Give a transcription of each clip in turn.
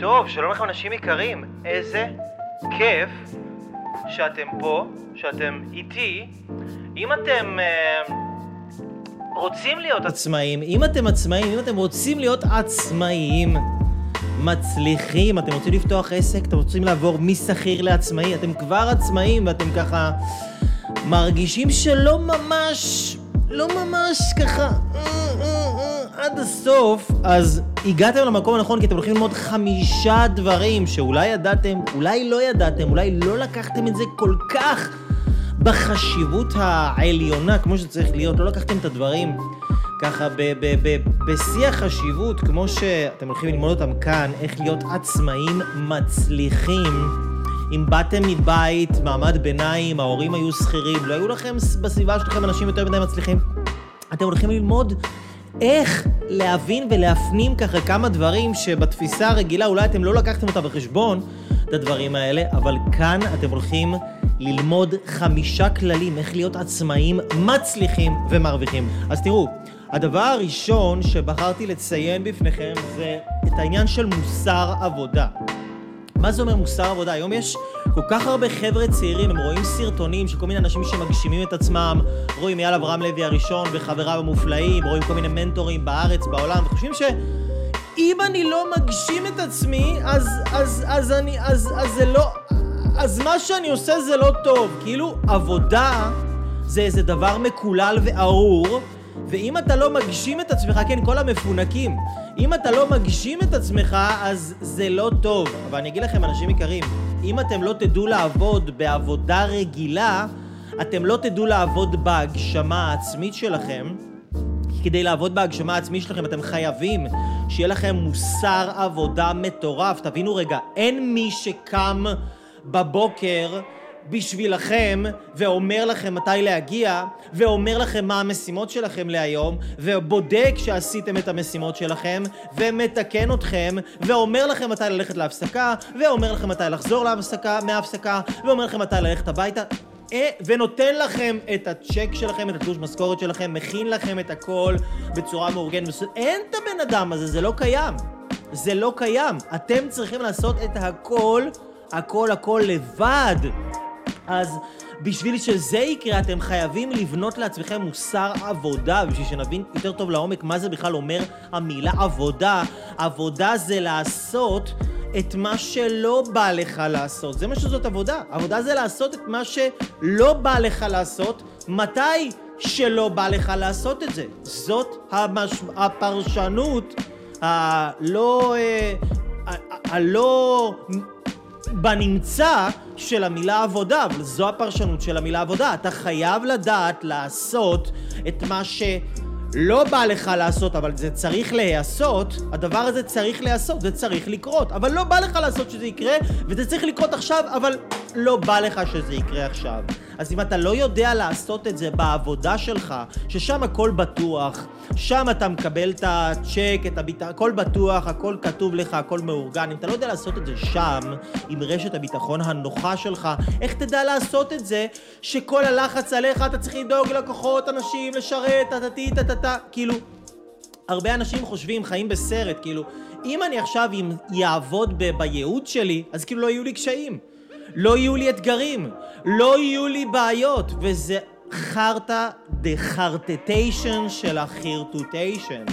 טוב, שלום לכם אנשים יקרים. איזה כיף שאתם פה, שאתם איתי. אם אתם אה, רוצים להיות עצמאים, אם אתם עצמאים, אם אתם רוצים להיות עצמאים, מצליחים, אתם רוצים לפתוח עסק, אתם רוצים לעבור משכיר לעצמאי, אתם כבר עצמאים ואתם ככה מרגישים שלא ממש, לא ממש ככה אה, אה, אה, עד הסוף, אז הגעתם למקום הנכון כי אתם הולכים ללמוד חמישה דברים שאולי ידעתם, אולי לא ידעתם, אולי לא לקחתם את זה כל כך בחשיבות העליונה כמו שצריך להיות, לא לקחתם את הדברים ככה בשיא החשיבות, כמו שאתם הולכים ללמוד אותם כאן, איך להיות עצמאים מצליחים. אם באתם מבית, מעמד ביניים, ההורים היו שכירים, לא היו לכם בסביבה שלכם אנשים יותר מדי מצליחים, אתם הולכים ללמוד איך להבין ולהפנים ככה כמה דברים שבתפיסה הרגילה אולי אתם לא לקחתם אותה בחשבון, את הדברים האלה, אבל כאן אתם הולכים ללמוד חמישה כללים איך להיות עצמאים מצליחים ומרוויחים. אז תראו, הדבר הראשון שבחרתי לציין בפניכם זה את העניין של מוסר עבודה. מה זה אומר מוסר עבודה? היום יש כל כך הרבה חבר'ה צעירים, הם רואים סרטונים של כל מיני אנשים שמגשימים את עצמם, רואים אייל אברהם לוי הראשון וחבריו המופלאים, רואים כל מיני מנטורים בארץ, בעולם, וחושבים שאם אני לא מגשים את עצמי, אז, אז, אז אני, אז, אז זה לא, אז מה שאני עושה זה לא טוב. כאילו, עבודה זה איזה דבר מקולל וארור, ואם אתה לא מגשים את עצמך, כן, כל המפונקים, אם אתה לא מגשים את עצמך, אז זה לא טוב. אבל אני אגיד לכם, אנשים יקרים, אם אתם לא תדעו לעבוד בעבודה רגילה, אתם לא תדעו לעבוד בהגשמה העצמית שלכם. כדי לעבוד בהגשמה העצמית שלכם אתם חייבים שיהיה לכם מוסר עבודה מטורף. תבינו רגע, אין מי שקם בבוקר בשבילכם ואומר לכם מתי להגיע ואומר לכם מה המשימות שלכם להיום ובודק שעשיתם את המשימות שלכם ומתקן אתכם ואומר לכם מתי ללכת להפסקה ואומר לכם מתי לחזור להפסקה, מההפסקה ואומר לכם מתי ללכת הביתה אה, ונותן לכם את הצ'ק שלכם, את התלוש משכורת שלכם, מכין לכם את הכל בצורה מאורגנת. אין את הבן אדם הזה, זה לא קיים. זה לא קיים. אתם צריכים לעשות את הכל, הכל הכל לבד. אז בשביל שזה יקרה, אתם חייבים לבנות לעצמכם מוסר עבודה, בשביל שנבין יותר טוב לעומק מה זה בכלל אומר המילה עבודה. עבודה זה לעשות את מה שלא בא לך לעשות. זה מה שזאת עבודה. עבודה זה לעשות את מה שלא בא לך לעשות, מתי שלא בא לך לעשות את זה. זאת המש... הפרשנות הלא... אה, הלא... בנמצא של המילה עבודה, אבל זו הפרשנות של המילה עבודה. אתה חייב לדעת לעשות את מה שלא בא לך לעשות, אבל זה צריך להיעשות, הדבר הזה צריך להיעשות, זה צריך לקרות. אבל לא בא לך לעשות שזה יקרה, וזה צריך לקרות עכשיו, אבל לא בא לך שזה יקרה עכשיו. אז אם אתה לא יודע לעשות את זה בעבודה שלך, ששם הכל בטוח, שם אתה מקבל את הצ'ק, את הביטחון, הכל בטוח, הכל כתוב לך, הכל מאורגן. אם אתה לא יודע לעשות את זה שם, עם רשת הביטחון הנוחה שלך, איך תדע לעשות את זה שכל הלחץ עליך, אתה צריך לדאוג ללקוחות, אנשים, לשרת, טטטי, טטטה, כאילו... הרבה אנשים חושבים, חיים בסרט, כאילו, אם אני עכשיו יעבוד ב- בייעוד שלי, אז כאילו לא יהיו לי קשיים. לא יהיו לי אתגרים, לא יהיו לי בעיות, וזה חרטא דה חרטטיישן של החרטוטיישן.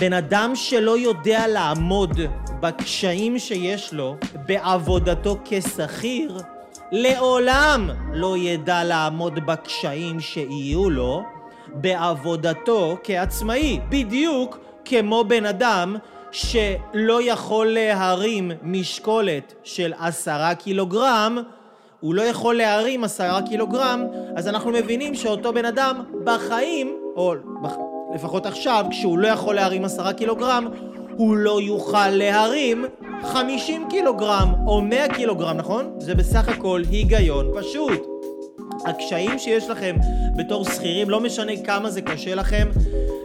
בן אדם שלא יודע לעמוד בקשיים שיש לו בעבודתו כשכיר, לעולם לא ידע לעמוד בקשיים שיהיו לו בעבודתו כעצמאי. בדיוק כמו בן אדם שלא יכול להרים משקולת של עשרה קילוגרם, הוא לא יכול להרים עשרה קילוגרם, אז אנחנו מבינים שאותו בן אדם בחיים, או לפחות עכשיו, כשהוא לא יכול להרים עשרה קילוגרם, הוא לא יוכל להרים 50 קילוגרם או 100 קילוגרם, נכון? זה בסך הכל היגיון פשוט. הקשיים שיש לכם בתור שכירים, לא משנה כמה זה קשה לכם,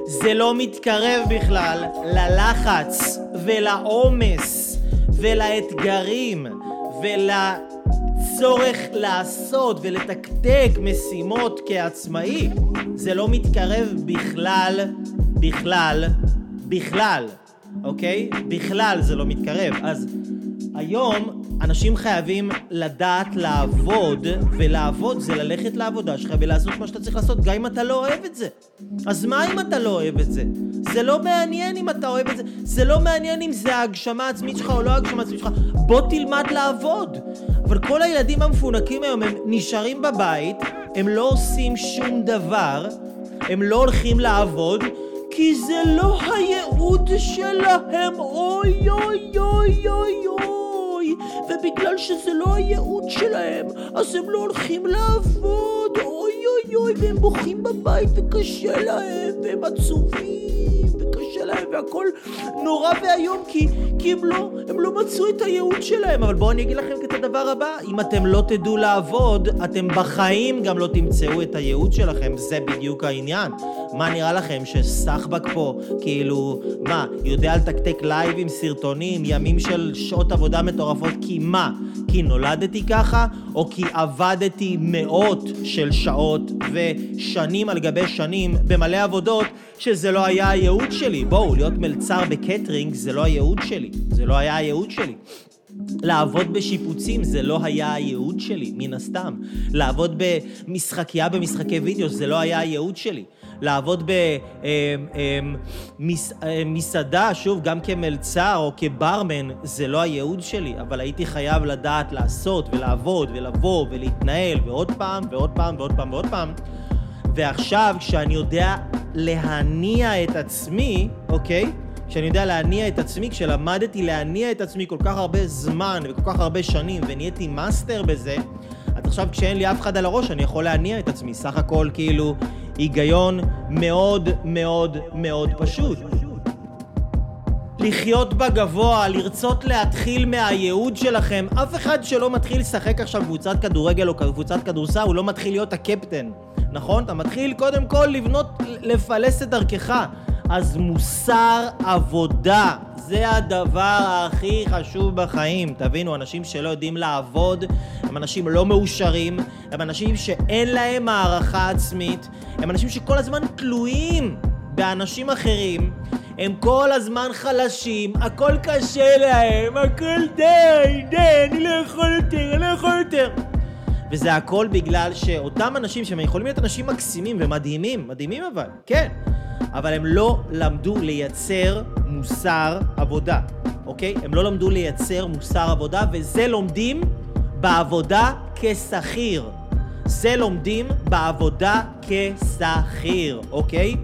זה לא מתקרב בכלל ללחץ ולעומס ולאתגרים ולצורך לעשות ולתקתק משימות כעצמאי. זה לא מתקרב בכלל, בכלל, בכלל אוקיי? בכלל זה לא מתקרב. אז היום אנשים חייבים לדעת לעבוד, ולעבוד זה ללכת לעבודה שלך ולעשות מה שאתה צריך לעשות, גם אם אתה לא אוהב את זה. אז מה אם אתה לא אוהב את זה? זה לא מעניין אם אתה אוהב את זה, זה לא מעניין אם זה ההגשמה העצמית שלך או לא ההגשמה העצמית שלך, בוא תלמד לעבוד. אבל כל הילדים המפונקים היום, הם נשארים בבית, הם לא עושים שום דבר, הם לא הולכים לעבוד, כי זה לא הייעוד שלהם, אוי אוי אוי אוי אוי. ובגלל שזה לא הייעוד שלהם, אז הם לא הולכים לעבוד, אוי אוי אוי, והם בוכים בבית וקשה להם, והם עצובים, וקשה להם, והכל נורא ואיום, כי, כי הם, לא, לא מצאו את הייעוד שלהם. אבל בואו אני אגיד לכם את הדבר הבא, אם אתם לא תדעו לעבוד, אתם בחיים גם לא תמצאו את הייעוד שלכם, זה בדיוק העניין. מה נראה לכם שסחבק פה, כאילו, מה, יודע לתקתק לייב עם סרטונים, ימים של שעות עבודה מטורפות, כי מה? כי נולדתי ככה, או כי עבדתי מאות של שעות ושנים על גבי שנים במלא עבודות שזה לא היה הייעוד שלי. בואו, להיות מלצר בקטרינג זה לא הייעוד שלי. זה לא היה הייעוד שלי. לעבוד בשיפוצים זה לא היה הייעוד שלי, מן הסתם. לעבוד במשחקייה במשחקי וידאו זה לא היה הייעוד שלי. לעבוד במסעדה, אמ, אמ, שוב, גם כמלצר או כברמן, זה לא הייעוד שלי, אבל הייתי חייב לדעת לעשות ולעבוד ולבוא ולהתנהל ועוד פעם ועוד פעם ועוד פעם ועוד פעם. ועכשיו, כשאני יודע להניע את עצמי, אוקיי? כשאני יודע להניע את עצמי, כשלמדתי להניע את עצמי כל כך הרבה זמן וכל כך הרבה שנים ונהייתי מאסטר בזה, אז עכשיו כשאין לי אף אחד על הראש אני יכול להניע את עצמי. סך הכל כאילו היגיון מאוד מאוד מאוד פשוט. לחיות בגבוה, לרצות להתחיל מהייעוד שלכם. אף אחד שלא מתחיל לשחק עכשיו קבוצת כדורגל או קבוצת כדורסל, הוא לא מתחיל להיות הקפטן, נכון? אתה מתחיל קודם כל לבנות, לפלס את דרכך. אז מוסר עבודה, זה הדבר הכי חשוב בחיים. תבינו, אנשים שלא יודעים לעבוד, הם אנשים לא מאושרים, הם אנשים שאין להם הערכה עצמית, הם אנשים שכל הזמן תלויים באנשים אחרים, הם כל הזמן חלשים, הכל קשה להם, הכל די, די, אני לא יכול יותר, אני לא יכול יותר. וזה הכל בגלל שאותם אנשים שהם יכולים להיות אנשים מקסימים ומדהימים, מדהימים אבל, כן, אבל הם לא למדו לייצר מוסר עבודה, אוקיי? הם לא למדו לייצר מוסר עבודה, וזה לומדים בעבודה כשכיר. זה לומדים בעבודה כשכיר, אוקיי?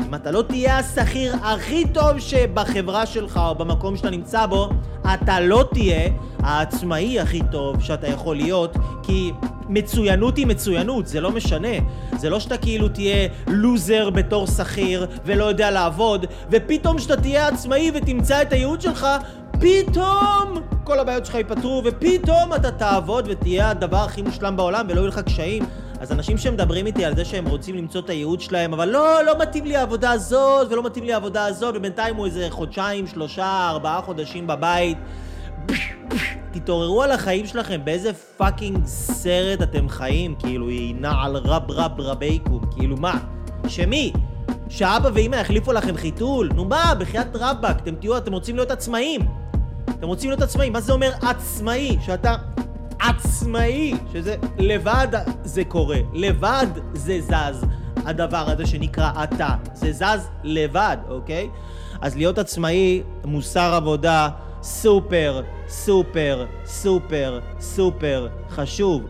אם אתה לא תהיה השכיר הכי טוב שבחברה שלך או במקום שאתה נמצא בו, אתה לא תהיה העצמאי הכי טוב שאתה יכול להיות, כי מצוינות היא מצוינות, זה לא משנה. זה לא שאתה כאילו תהיה לוזר בתור שכיר ולא יודע לעבוד, ופתאום שאתה תהיה עצמאי ותמצא את הייעוד שלך, פתאום כל הבעיות שלך ייפתרו, ופתאום אתה תעבוד ותהיה הדבר הכי מושלם בעולם ולא יהיו לך קשיים. אז אנשים שמדברים איתי על זה שהם רוצים למצוא את הייעוד שלהם, אבל לא, לא מתאים לי העבודה הזאת, ולא מתאים לי העבודה הזאת, ובינתיים הוא איזה חודשיים, שלושה, ארבעה חודשים בבית. תתעוררו על החיים שלכם, באיזה פאקינג סרט אתם חיים, כאילו, היא נעל רב רב רבייקום, כאילו מה? שמי? שאבא ואמא יחליפו לכם חיתול? נו מה, בחייאת רבאק, אתם תהיו, אתם רוצים להיות עצמאים. אתם רוצים להיות עצמאים, מה זה אומר עצמאי? שאתה עצמאי, שזה לבד זה קורה, לבד זה זז. הדבר הזה שנקרא אתה, זה זז לבד, אוקיי? אז להיות עצמאי, מוסר עבודה, סופר, סופר, סופר, סופר חשוב.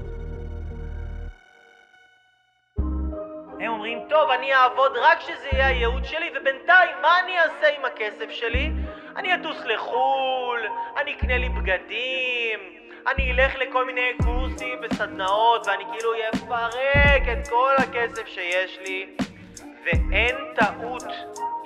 הם אומרים, טוב, אני אעבוד רק כשזה יהיה הייעוד שלי, ובינתיים, מה אני אעשה עם הכסף שלי? אני אטוס לחו"ל, אני אקנה לי בגדים, אני אלך לכל מיני קורסים וסדנאות, ואני כאילו אפרק את כל הכסף שיש לי, ואין טעות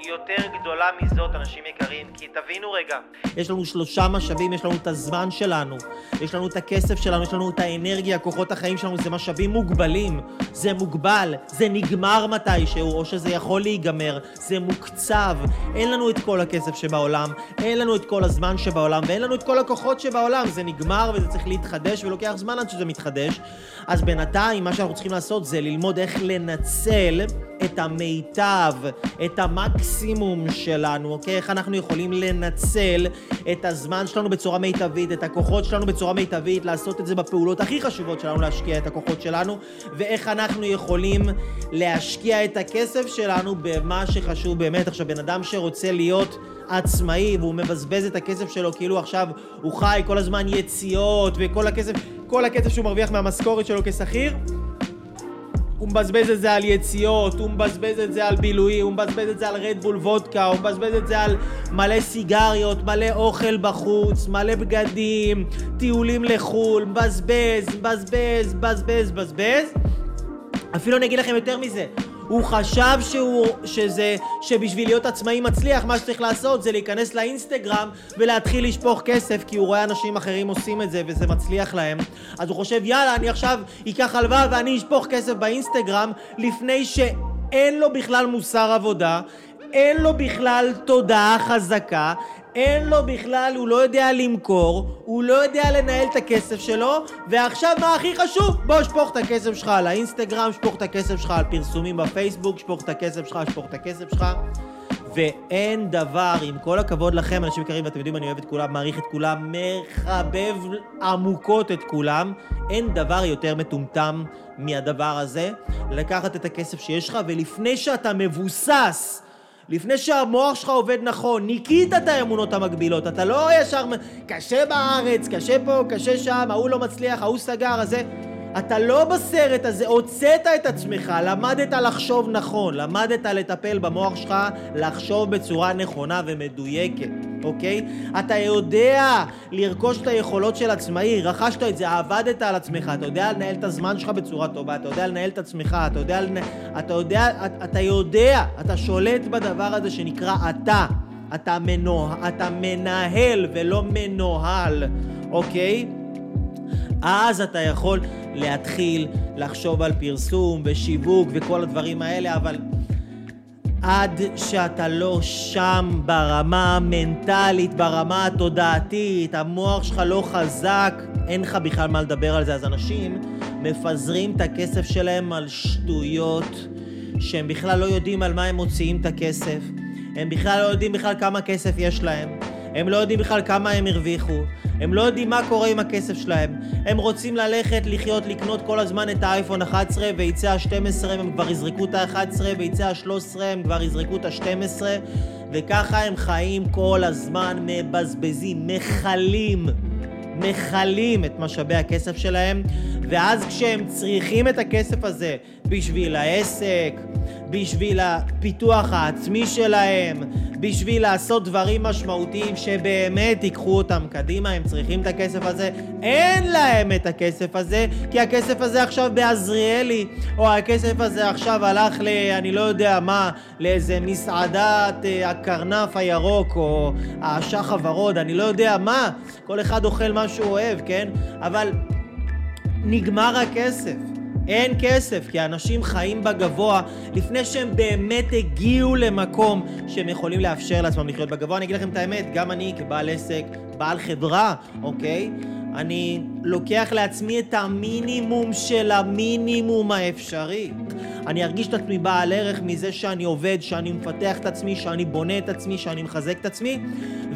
יותר גדולה מזאת, אנשים יקרים, כי תבינו רגע. יש לנו שלושה משאבים, יש לנו את הזמן שלנו, יש לנו את הכסף שלנו, יש לנו את האנרגיה, כוחות החיים שלנו, זה משאבים מוגבלים, זה מוגבל, זה נגמר מתישהו, או שזה יכול להיגמר, זה מוקצב, אין לנו את כל הכסף שבעולם, אין לנו את כל הזמן שבעולם, ואין לנו את כל הכוחות שבעולם, זה נגמר וזה צריך להתחדש, ולוקח זמן עד שזה מתחדש. אז בינתיים, מה שאנחנו צריכים לעשות זה ללמוד איך לנצל את המיטב, את המקסימום שלנו, אוקיי? איך אנחנו יכולים לנצל את הזמן שלנו בצורה מיטבית, את הכוחות שלנו בצורה מיטבית, לעשות את זה בפעולות הכי חשובות שלנו, להשקיע את הכוחות שלנו, ואיך אנחנו יכולים להשקיע את הכסף שלנו במה שחשוב באמת. עכשיו, בן אדם שרוצה להיות... עצמאי והוא מבזבז את הכסף שלו כאילו עכשיו הוא חי כל הזמן יציאות וכל הכסף, כל הכסף שהוא מרוויח מהמשכורת שלו כשכיר הוא מבזבז את זה על יציאות, הוא מבזבז את זה על בילוי, הוא מבזבז את זה על רדבול וודקה, הוא מבזבז את זה על מלא סיגריות, מלא אוכל בחוץ, מלא בגדים, טיולים לחו"ל, מבזבז, מבזבז, מבזבז, מבזבז. אפילו אני אגיד לכם יותר מזה, הוא חשב שהוא, שזה, שבשביל להיות עצמאי מצליח, מה שצריך לעשות זה להיכנס לאינסטגרם ולהתחיל לשפוך כסף, כי הוא רואה אנשים אחרים עושים את זה וזה מצליח להם. אז הוא חושב, יאללה, אני עכשיו אקח הלוואה ואני אשפוך כסף באינסטגרם, לפני שאין לו בכלל מוסר עבודה, אין לו בכלל תודעה חזקה, אין לו בכלל, הוא לא יודע למכור, הוא לא יודע לנהל את הכסף שלו, ועכשיו מה הכי חשוב? בוא שפוך את הכסף שלך על האינסטגרם, שפוך את הכסף שלך על פרסומים בפייסבוק, שפוך את הכסף שלך, שפוך את הכסף שלך. ואין דבר, עם כל הכבוד לכם, אנשים יקרים, ואתם יודעים, אני אוהב את כולם, מעריך את כולם, מחבב עמוקות את כולם, אין דבר יותר מטומטם מהדבר הזה, לקחת את הכסף שיש לך, ולפני שאתה מבוסס לפני שהמוח שלך עובד נכון, ניקית את האמונות המקבילות, אתה לא ישר קשה בארץ, קשה פה, קשה שם, ההוא לא מצליח, ההוא סגר, אז זה... אתה לא בסרט הזה, הוצאת את עצמך, למדת לחשוב נכון, למדת לטפל במוח שלך, לחשוב בצורה נכונה ומדויקת, אוקיי? אתה יודע לרכוש את היכולות של עצמאי, רכשת את זה, עבדת על עצמך, אתה יודע לנהל את הזמן שלך בצורה טובה, אתה יודע לנהל את עצמך, אתה יודע, אתה יודע, אתה יודע, אתה שולט בדבר הזה שנקרא אתה. אתה, מנוה, אתה מנהל ולא מנוהל, אוקיי? אז אתה יכול להתחיל לחשוב על פרסום ושיווק וכל הדברים האלה, אבל עד שאתה לא שם ברמה המנטלית, ברמה התודעתית, המוח שלך לא חזק, אין לך בכלל מה לדבר על זה. אז אנשים מפזרים את הכסף שלהם על שטויות, שהם בכלל לא יודעים על מה הם מוציאים את הכסף. הם בכלל לא יודעים בכלל כמה כסף יש להם. הם לא יודעים בכלל כמה הם הרוויחו. הם לא יודעים מה קורה עם הכסף שלהם. הם רוצים ללכת, לחיות, לקנות כל הזמן את האייפון 11 ויצא ה-12 הם כבר יזרקו את ה-11 ויצא ה-13 הם כבר יזרקו את ה-12 וככה הם חיים כל הזמן, מבזבזים, מכלים, מכלים את משאבי הכסף שלהם ואז כשהם צריכים את הכסף הזה בשביל העסק, בשביל הפיתוח העצמי שלהם, בשביל לעשות דברים משמעותיים שבאמת ייקחו אותם קדימה, הם צריכים את הכסף הזה. אין להם את הכסף הזה, כי הכסף הזה עכשיו בעזריאלי, או הכסף הזה עכשיו הלך ל... אני לא יודע מה, לאיזה מסעדת אה, הקרנף הירוק, או האשח הוורוד, אני לא יודע מה. כל אחד אוכל מה שהוא אוהב, כן? אבל נגמר הכסף. אין כסף, כי האנשים חיים בגבוה לפני שהם באמת הגיעו למקום שהם יכולים לאפשר לעצמם לחיות בגבוה. אני אגיד לכם את האמת, גם אני כבעל עסק, בעל חברה, אוקיי? אני לוקח לעצמי את המינימום של המינימום האפשרי. אני ארגיש את עצמי בעל ערך מזה שאני עובד, שאני מפתח את עצמי, שאני בונה את עצמי, שאני מחזק את עצמי,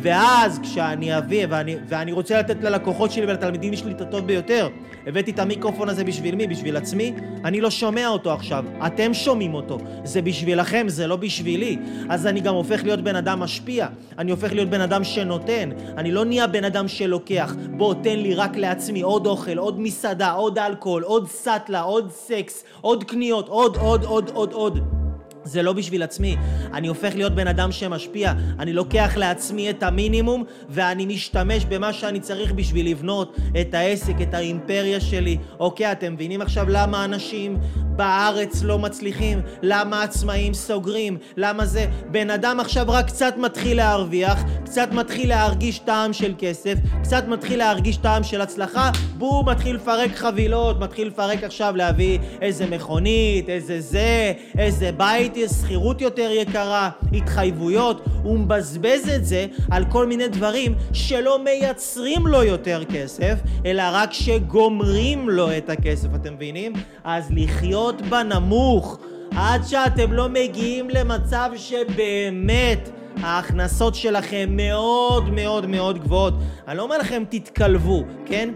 ואז כשאני אביא, ואני, ואני רוצה לתת ללקוחות שלי ולתלמידים שלי את הטוב ביותר, הבאתי את המיקרופון הזה בשביל מי? בשביל עצמי? אני לא שומע אותו עכשיו, אתם שומעים אותו. זה בשבילכם, זה לא בשבילי. אז אני גם הופך להיות בן אדם משפיע. אני הופך להיות בן אדם שנותן. אני לא נהיה בן אדם שלוקח. בוא, תן לי רק לעצמי עוד אוכל, עוד מסעדה, עוד אלכוהול, עוד סאטלה, עוד סקס, עוד קניות, עוד, עוד, עוד, עוד, עוד. זה לא בשביל עצמי. אני הופך להיות בן אדם שמשפיע. אני לוקח לעצמי את המינימום ואני משתמש במה שאני צריך בשביל לבנות את העסק, את האימפריה שלי. אוקיי, אתם מבינים עכשיו למה אנשים בארץ לא מצליחים? למה עצמאים סוגרים? למה זה? בן אדם עכשיו רק קצת מתחיל להרוויח, קצת מתחיל להרגיש טעם של כסף, קצת מתחיל להרגיש טעם של הצלחה, בום, מתחיל לפרק חבילות, מתחיל לפרק עכשיו להביא איזה מכונית, איזה זה, איזה בית. ראיתי שכירות יותר יקרה, התחייבויות, הוא מבזבז את זה על כל מיני דברים שלא מייצרים לו יותר כסף, אלא רק שגומרים לו את הכסף, אתם מבינים? אז לחיות בנמוך עד שאתם לא מגיעים למצב שבאמת ההכנסות שלכם מאוד מאוד מאוד גבוהות. אני לא אומר לכם תתקלבו, כן?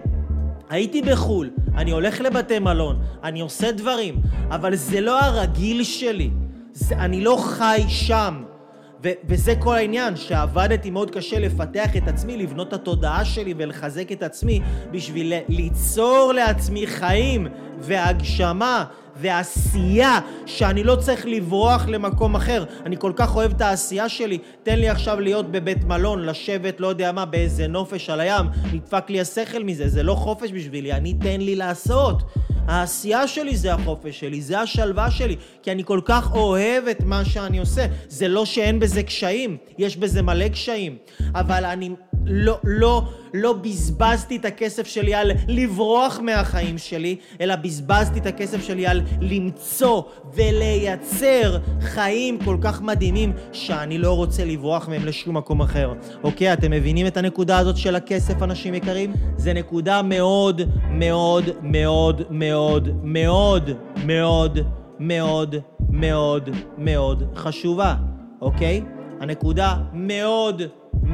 הייתי בחו"ל, אני הולך לבתי מלון, אני עושה דברים, אבל זה לא הרגיל שלי. זה, אני לא חי שם. ו- וזה כל העניין, שעבדתי מאוד קשה לפתח את עצמי, לבנות את התודעה שלי ולחזק את עצמי בשביל ליצור לעצמי חיים והגשמה ועשייה שאני לא צריך לברוח למקום אחר. אני כל כך אוהב את העשייה שלי, תן לי עכשיו להיות בבית מלון, לשבת, לא יודע מה, באיזה נופש על הים, נדפק לי השכל מזה, זה לא חופש בשבילי, אני תן לי לעשות. העשייה שלי זה החופש שלי, זה השלווה שלי, כי אני כל כך אוהב את מה שאני עושה. זה לא שאין בזה קשיים, יש בזה מלא קשיים, אבל אני לא, לא, לא בזבזתי את הכסף שלי על לברוח מהחיים שלי, אלא בזבזתי את הכסף שלי על למצוא ולייצר חיים כל כך מדהימים שאני לא רוצה לברוח מהם לשום מקום אחר. אוקיי, אתם מבינים את הנקודה הזאת של הכסף, אנשים יקרים? זה נקודה מאוד מאוד מאוד מאוד מאוד מאוד מאוד מאוד מאוד חשובה, אוקיי? הנקודה מאוד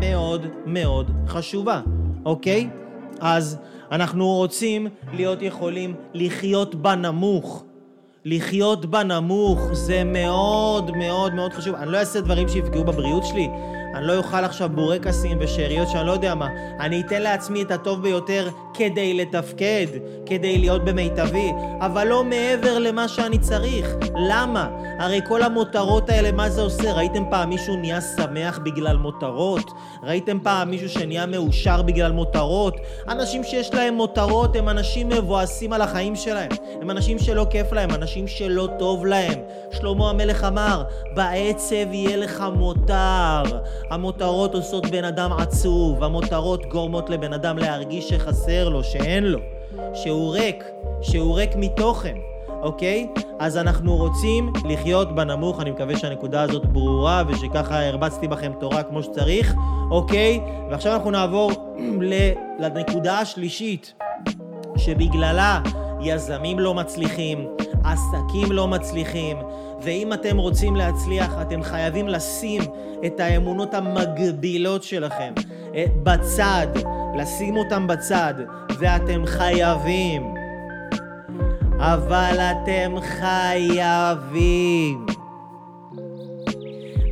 מאוד מאוד חשובה, אוקיי? אז אנחנו רוצים להיות יכולים לחיות בנמוך. לחיות בנמוך זה מאוד מאוד מאוד חשוב. אני לא אעשה דברים שיפגעו בבריאות שלי. אני לא אוכל עכשיו בורקסים ושאריות שאני לא יודע מה. אני אתן לעצמי את הטוב ביותר כדי לתפקד, כדי להיות במיטבי, אבל לא מעבר למה שאני צריך. למה? הרי כל המותרות האלה, מה זה עושה? ראיתם פעם מישהו נהיה שמח בגלל מותרות? ראיתם פעם מישהו שנהיה מאושר בגלל מותרות? אנשים שיש להם מותרות הם אנשים מבואסים על החיים שלהם. הם אנשים שלא כיף להם, אנשים שלא טוב להם. שלמה המלך אמר, בעצב יהיה לך מותר. המותרות עושות בן אדם עצוב, המותרות גורמות לבן אדם להרגיש שחסר לו, שאין לו, שהוא ריק, שהוא ריק מתוכן, אוקיי? אז אנחנו רוצים לחיות בנמוך, אני מקווה שהנקודה הזאת ברורה ושככה הרבצתי בכם תורה כמו שצריך, אוקיי? ועכשיו אנחנו נעבור לנקודה השלישית, שבגללה יזמים לא מצליחים, עסקים לא מצליחים, ואם אתם רוצים להצליח, אתם חייבים לשים את האמונות המגבילות שלכם אה, בצד, לשים אותם בצד, ואתם חייבים. אבל אתם חייבים.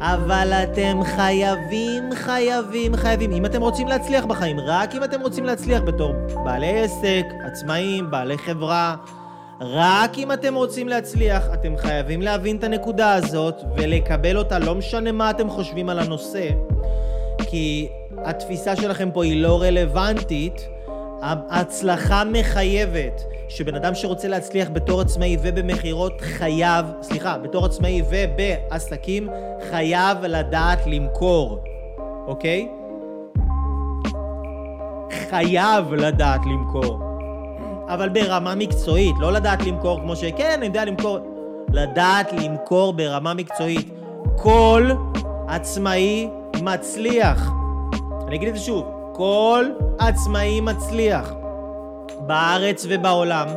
אבל אתם חייבים, חייבים, חייבים. אם אתם רוצים להצליח בחיים, רק אם אתם רוצים להצליח בתור בעלי עסק, עצמאים, בעלי חברה, רק אם אתם רוצים להצליח, אתם חייבים להבין את הנקודה הזאת ולקבל אותה, לא משנה מה אתם חושבים על הנושא, כי התפיסה שלכם פה היא לא רלוונטית. ההצלחה מחייבת שבן אדם שרוצה להצליח בתור עצמאי ובמכירות חייב, סליחה, בתור עצמאי ובעסקים, חייב לדעת למכור, אוקיי? חייב לדעת למכור. אבל ברמה מקצועית, לא לדעת למכור כמו שכן, אני יודע למכור, לדעת למכור ברמה מקצועית. כל עצמאי מצליח. אני אגיד את זה שוב, כל עצמאי מצליח בארץ ובעולם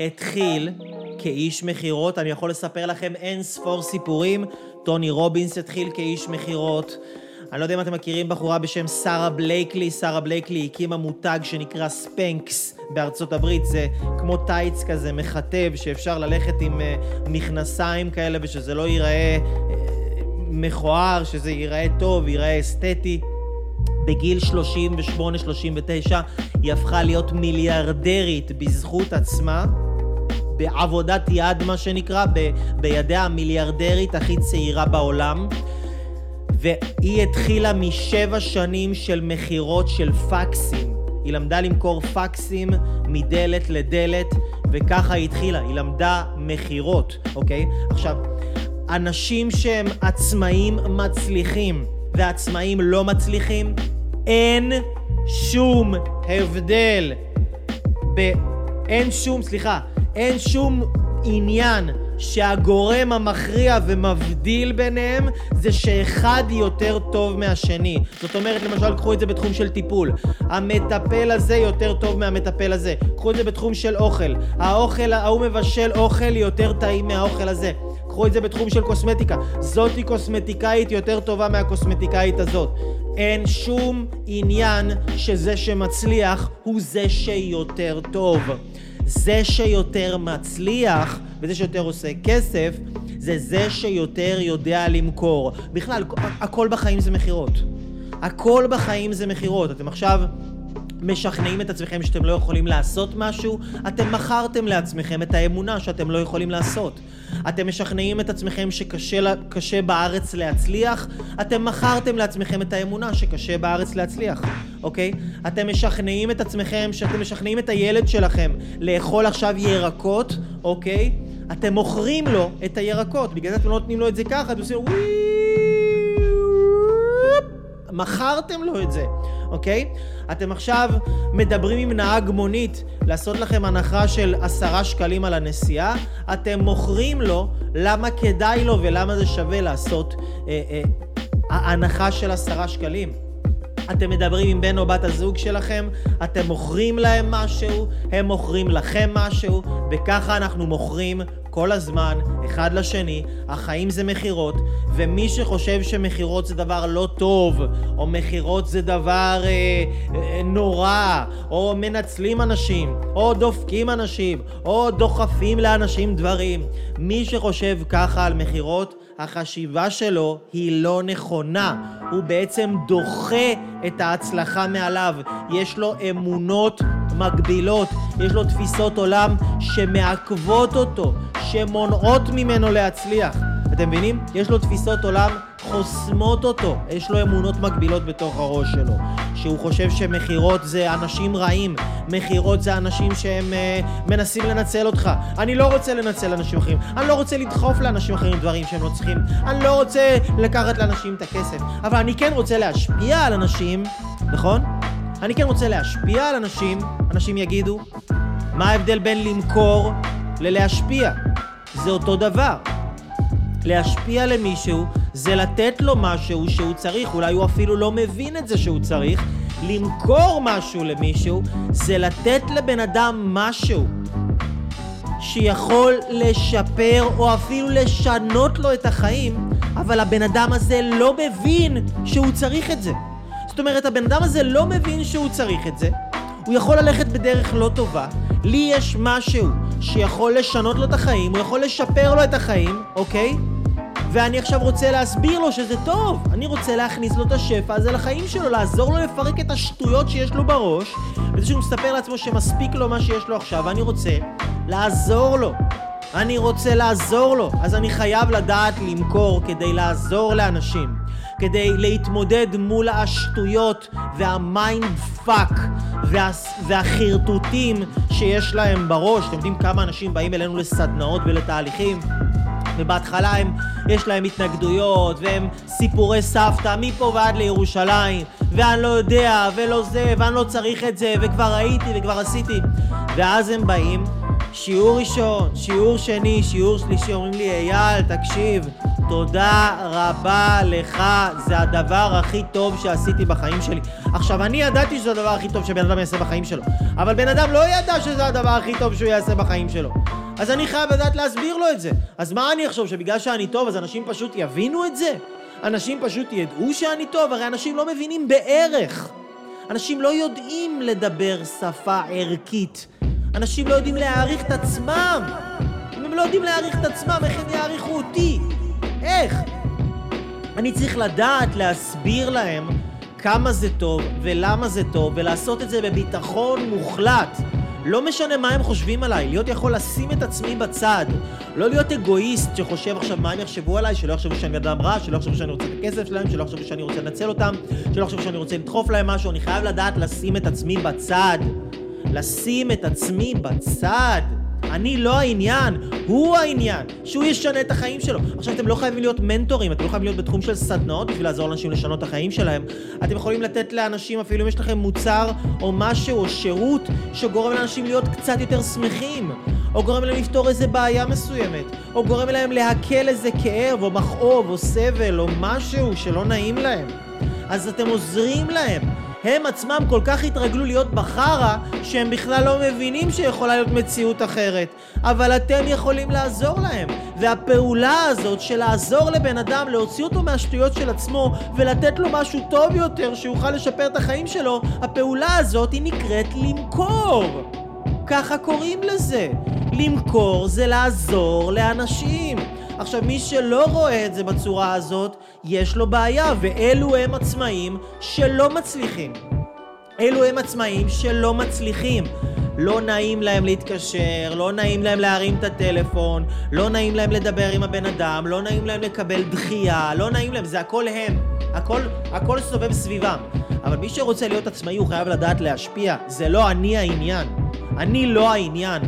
התחיל כאיש מכירות. אני יכול לספר לכם אין ספור סיפורים. טוני רובינס התחיל כאיש מכירות. אני לא יודע אם אתם מכירים בחורה בשם שרה בלייקלי. שרה בלייקלי הקימה מותג שנקרא ספנקס בארצות הברית. זה כמו טייץ כזה מחטב שאפשר ללכת עם uh, מכנסיים כאלה ושזה לא ייראה uh, מכוער, שזה ייראה טוב, ייראה אסתטי. בגיל 38-39 היא הפכה להיות מיליארדרית בזכות עצמה. בעבודת יד, מה שנקרא, ב- בידיה המיליארדרית הכי צעירה בעולם. והיא התחילה משבע שנים של מכירות של פקסים. היא למדה למכור פקסים מדלת לדלת, וככה היא התחילה, היא למדה מכירות, אוקיי? עכשיו, אנשים שהם עצמאים מצליחים ועצמאים לא מצליחים, אין שום הבדל. ב... אין שום, סליחה, אין שום עניין שהגורם המכריע ומבדיל ביניהם זה שאחד יותר טוב מהשני. זאת אומרת, למשל, קחו את זה בתחום של טיפול. המטפל הזה יותר טוב מהמטפל הזה. קחו את זה בתחום של אוכל. האוכל, ההוא מבשל אוכל יותר טעים מהאוכל הזה. קחו את זה בתחום של קוסמטיקה. זאתי קוסמטיקאית יותר טובה מהקוסמטיקאית הזאת. אין שום עניין שזה שמצליח הוא זה שיותר טוב. זה שיותר מצליח וזה שיותר עושה כסף זה זה שיותר יודע למכור. בכלל, הכל בחיים זה מכירות. הכל בחיים זה מכירות. אתם עכשיו משכנעים את עצמכם שאתם לא יכולים לעשות משהו, אתם מכרתם לעצמכם את האמונה שאתם לא יכולים לעשות. אתם משכנעים את עצמכם שקשה בארץ להצליח, אתם מכרתם לעצמכם את האמונה שקשה בארץ להצליח, אוקיי? אתם משכנעים את עצמכם, שאתם משכנעים את הילד שלכם לאכול עכשיו ירקות, אוקיי? אתם מוכרים לו את הירקות, בגלל זה אתם לא נותנים לו את זה ככה, אתם עושים וואי מכרתם לו את זה, אוקיי? אתם עכשיו מדברים עם נהג מונית לעשות לכם הנחה של עשרה שקלים על הנסיעה, אתם מוכרים לו למה כדאי לו ולמה זה שווה לעשות אה, אה, הנחה של עשרה שקלים. אתם מדברים עם בן או בת הזוג שלכם, אתם מוכרים להם משהו, הם מוכרים לכם משהו, וככה אנחנו מוכרים כל הזמן, אחד לשני, החיים זה מכירות, ומי שחושב שמכירות זה דבר לא טוב, או מכירות זה דבר אה, אה, נורא, או מנצלים אנשים, או דופקים אנשים, או דוחפים לאנשים דברים, מי שחושב ככה על מכירות, החשיבה שלו היא לא נכונה. הוא בעצם דוחה את ההצלחה מעליו. יש לו אמונות מגבילות, יש לו תפיסות עולם שמעכבות אותו, שמונעות ממנו להצליח. אתם מבינים? יש לו תפיסות עולם חוסמות אותו, יש לו אמונות מגבילות בתוך הראש שלו. שהוא חושב שמכירות זה אנשים רעים, מכירות זה אנשים שהם uh, מנסים לנצל אותך. אני לא רוצה לנצל אנשים אחרים, אני לא רוצה לדחוף לאנשים אחרים דברים שהם לא צריכים, אני לא רוצה לקחת לאנשים את הכסף, אבל אני כן רוצה להשפיע על אנשים, נכון? אני כן רוצה להשפיע על אנשים, אנשים יגידו, מה ההבדל בין למכור ללהשפיע? זה אותו דבר. להשפיע למישהו זה לתת לו משהו שהוא צריך, אולי הוא אפילו לא מבין את זה שהוא צריך. למכור משהו למישהו זה לתת לבן אדם משהו שיכול לשפר או אפילו לשנות לו את החיים, אבל הבן אדם הזה לא מבין שהוא צריך את זה. זאת אומרת, הבן אדם הזה לא מבין שהוא צריך את זה, הוא יכול ללכת בדרך לא טובה, לי יש משהו שיכול לשנות לו את החיים, הוא יכול לשפר לו את החיים, אוקיי? ואני עכשיו רוצה להסביר לו שזה טוב. אני רוצה להכניס לו את השפע הזה לחיים שלו, לעזור לו לפרק את השטויות שיש לו בראש, וזה שהוא מספר לעצמו שמספיק לו מה שיש לו עכשיו, ואני רוצה לעזור לו. אני רוצה לעזור לו, אז אני חייב לדעת למכור כדי לעזור לאנשים, כדי להתמודד מול השטויות וה mind fuck וה, והחרטוטים שיש להם בראש. אתם יודעים כמה אנשים באים אלינו לסדנאות ולתהליכים? ובהתחלה הם, יש להם התנגדויות, והם סיפורי סבתא מפה ועד לירושלים, ואני לא יודע, ולא זה, ואני לא צריך את זה, וכבר הייתי וכבר עשיתי. ואז הם באים, שיעור ראשון, שיעור שני, שיעור שלישי, אומרים לי, אייל, תקשיב, תודה רבה לך, זה הדבר הכי טוב שעשיתי בחיים שלי. עכשיו, אני ידעתי שזה הדבר הכי טוב שבן אדם יעשה בחיים שלו, אבל בן אדם לא ידע שזה הדבר הכי טוב שהוא יעשה בחיים שלו. אז אני חייב לדעת להסביר לו את זה. אז מה אני אחשוב, שבגלל שאני טוב אז אנשים פשוט יבינו את זה? אנשים פשוט ידעו שאני טוב? הרי אנשים לא מבינים בערך. אנשים לא יודעים לדבר שפה ערכית. אנשים לא יודעים להעריך את עצמם. אם הם לא יודעים להעריך את עצמם, איך הם יעריכו אותי? איך? אני צריך לדעת להסביר להם כמה זה טוב ולמה זה טוב ולעשות את זה בביטחון מוחלט. לא משנה מה הם חושבים עליי, להיות יכול לשים את עצמי בצד. לא להיות אגואיסט שחושב עכשיו מה הם יחשבו עליי, שלא יחשבו שאני אדם רע, שלא יחשבו שאני רוצה את הכסף שלהם, שלא יחשבו שאני רוצה לנצל אותם, שלא יחשבו שאני רוצה לדחוף להם משהו, אני חייב לדעת לשים את עצמי בצד. לשים את עצמי בצד. אני לא העניין, הוא העניין, שהוא ישנה את החיים שלו. עכשיו, אתם לא חייבים להיות מנטורים, אתם לא חייבים להיות בתחום של סדנאות בשביל לעזור לאנשים לשנות את החיים שלהם. אתם יכולים לתת לאנשים, אפילו אם יש לכם מוצר או משהו או שירות שגורם לאנשים להיות קצת יותר שמחים, או גורם להם לפתור איזה בעיה מסוימת, או גורם להם להקל איזה כאב או מכאוב או סבל או משהו שלא נעים להם. אז אתם עוזרים להם. הם עצמם כל כך התרגלו להיות בחרא, שהם בכלל לא מבינים שיכולה להיות מציאות אחרת. אבל אתם יכולים לעזור להם. והפעולה הזאת של לעזור לבן אדם, להוציא אותו מהשטויות של עצמו, ולתת לו משהו טוב יותר, שיוכל לשפר את החיים שלו, הפעולה הזאת היא נקראת למכור. ככה קוראים לזה. למכור זה לעזור לאנשים. עכשיו, מי שלא רואה את זה בצורה הזאת, יש לו בעיה, ואלו הם עצמאים שלא מצליחים. אלו הם עצמאים שלא מצליחים. לא נעים להם להתקשר, לא נעים להם להרים את הטלפון, לא נעים להם לדבר עם הבן אדם, לא נעים להם לקבל דחייה, לא נעים להם, זה הכל הם. הכל, הכל סובב סביבם. אבל מי שרוצה להיות עצמאי הוא חייב לדעת להשפיע. זה לא אני העניין. אני לא העניין.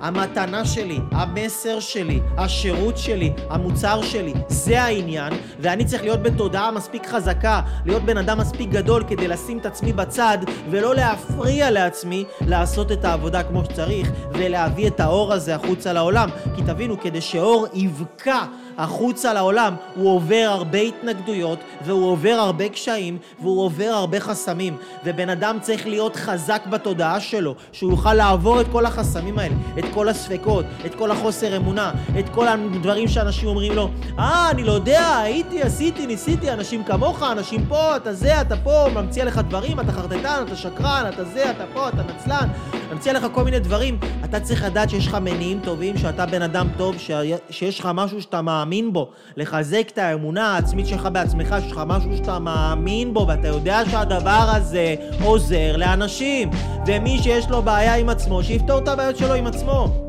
המתנה שלי, המסר שלי, השירות שלי, המוצר שלי, זה העניין, ואני צריך להיות בתודעה מספיק חזקה, להיות בן אדם מספיק גדול כדי לשים את עצמי בצד, ולא להפריע לעצמי לעשות את העבודה כמו שצריך, ולהביא את האור הזה החוצה לעולם. כי תבינו, כדי שאור יבקע החוצה לעולם, הוא עובר הרבה התנגדויות, והוא עובר הרבה קשיים, והוא עובר הרבה חסמים. ובן אדם צריך להיות חזק בתודעה שלו, שהוא יוכל לעבור את כל החסמים האלה, את כל הספקות, את כל החוסר אמונה, את כל הדברים שאנשים אומרים לו, אה, אני לא יודע, הייתי, עשיתי, ניסיתי, אנשים כמוך, אנשים פה, אתה זה, אתה פה, ממציא לך דברים, אתה חרטטן, אתה שקרן, אתה זה, אתה פה, אתה נצלן, ממציא לך כל מיני דברים. אתה צריך לדעת שיש לך מניעים טובים, שאתה בן אדם טוב, שיש לך משהו שאתה מאמין בו, לחזק את האמונה העצמית שלך בעצמך, שיש לך משהו שאתה מאמין בו, ואתה יודע שהדבר הזה עוזר לאנשים. ומי שיש לו בעיה עם עצמו, שיפתור את הבעיות שלו עם עצמו.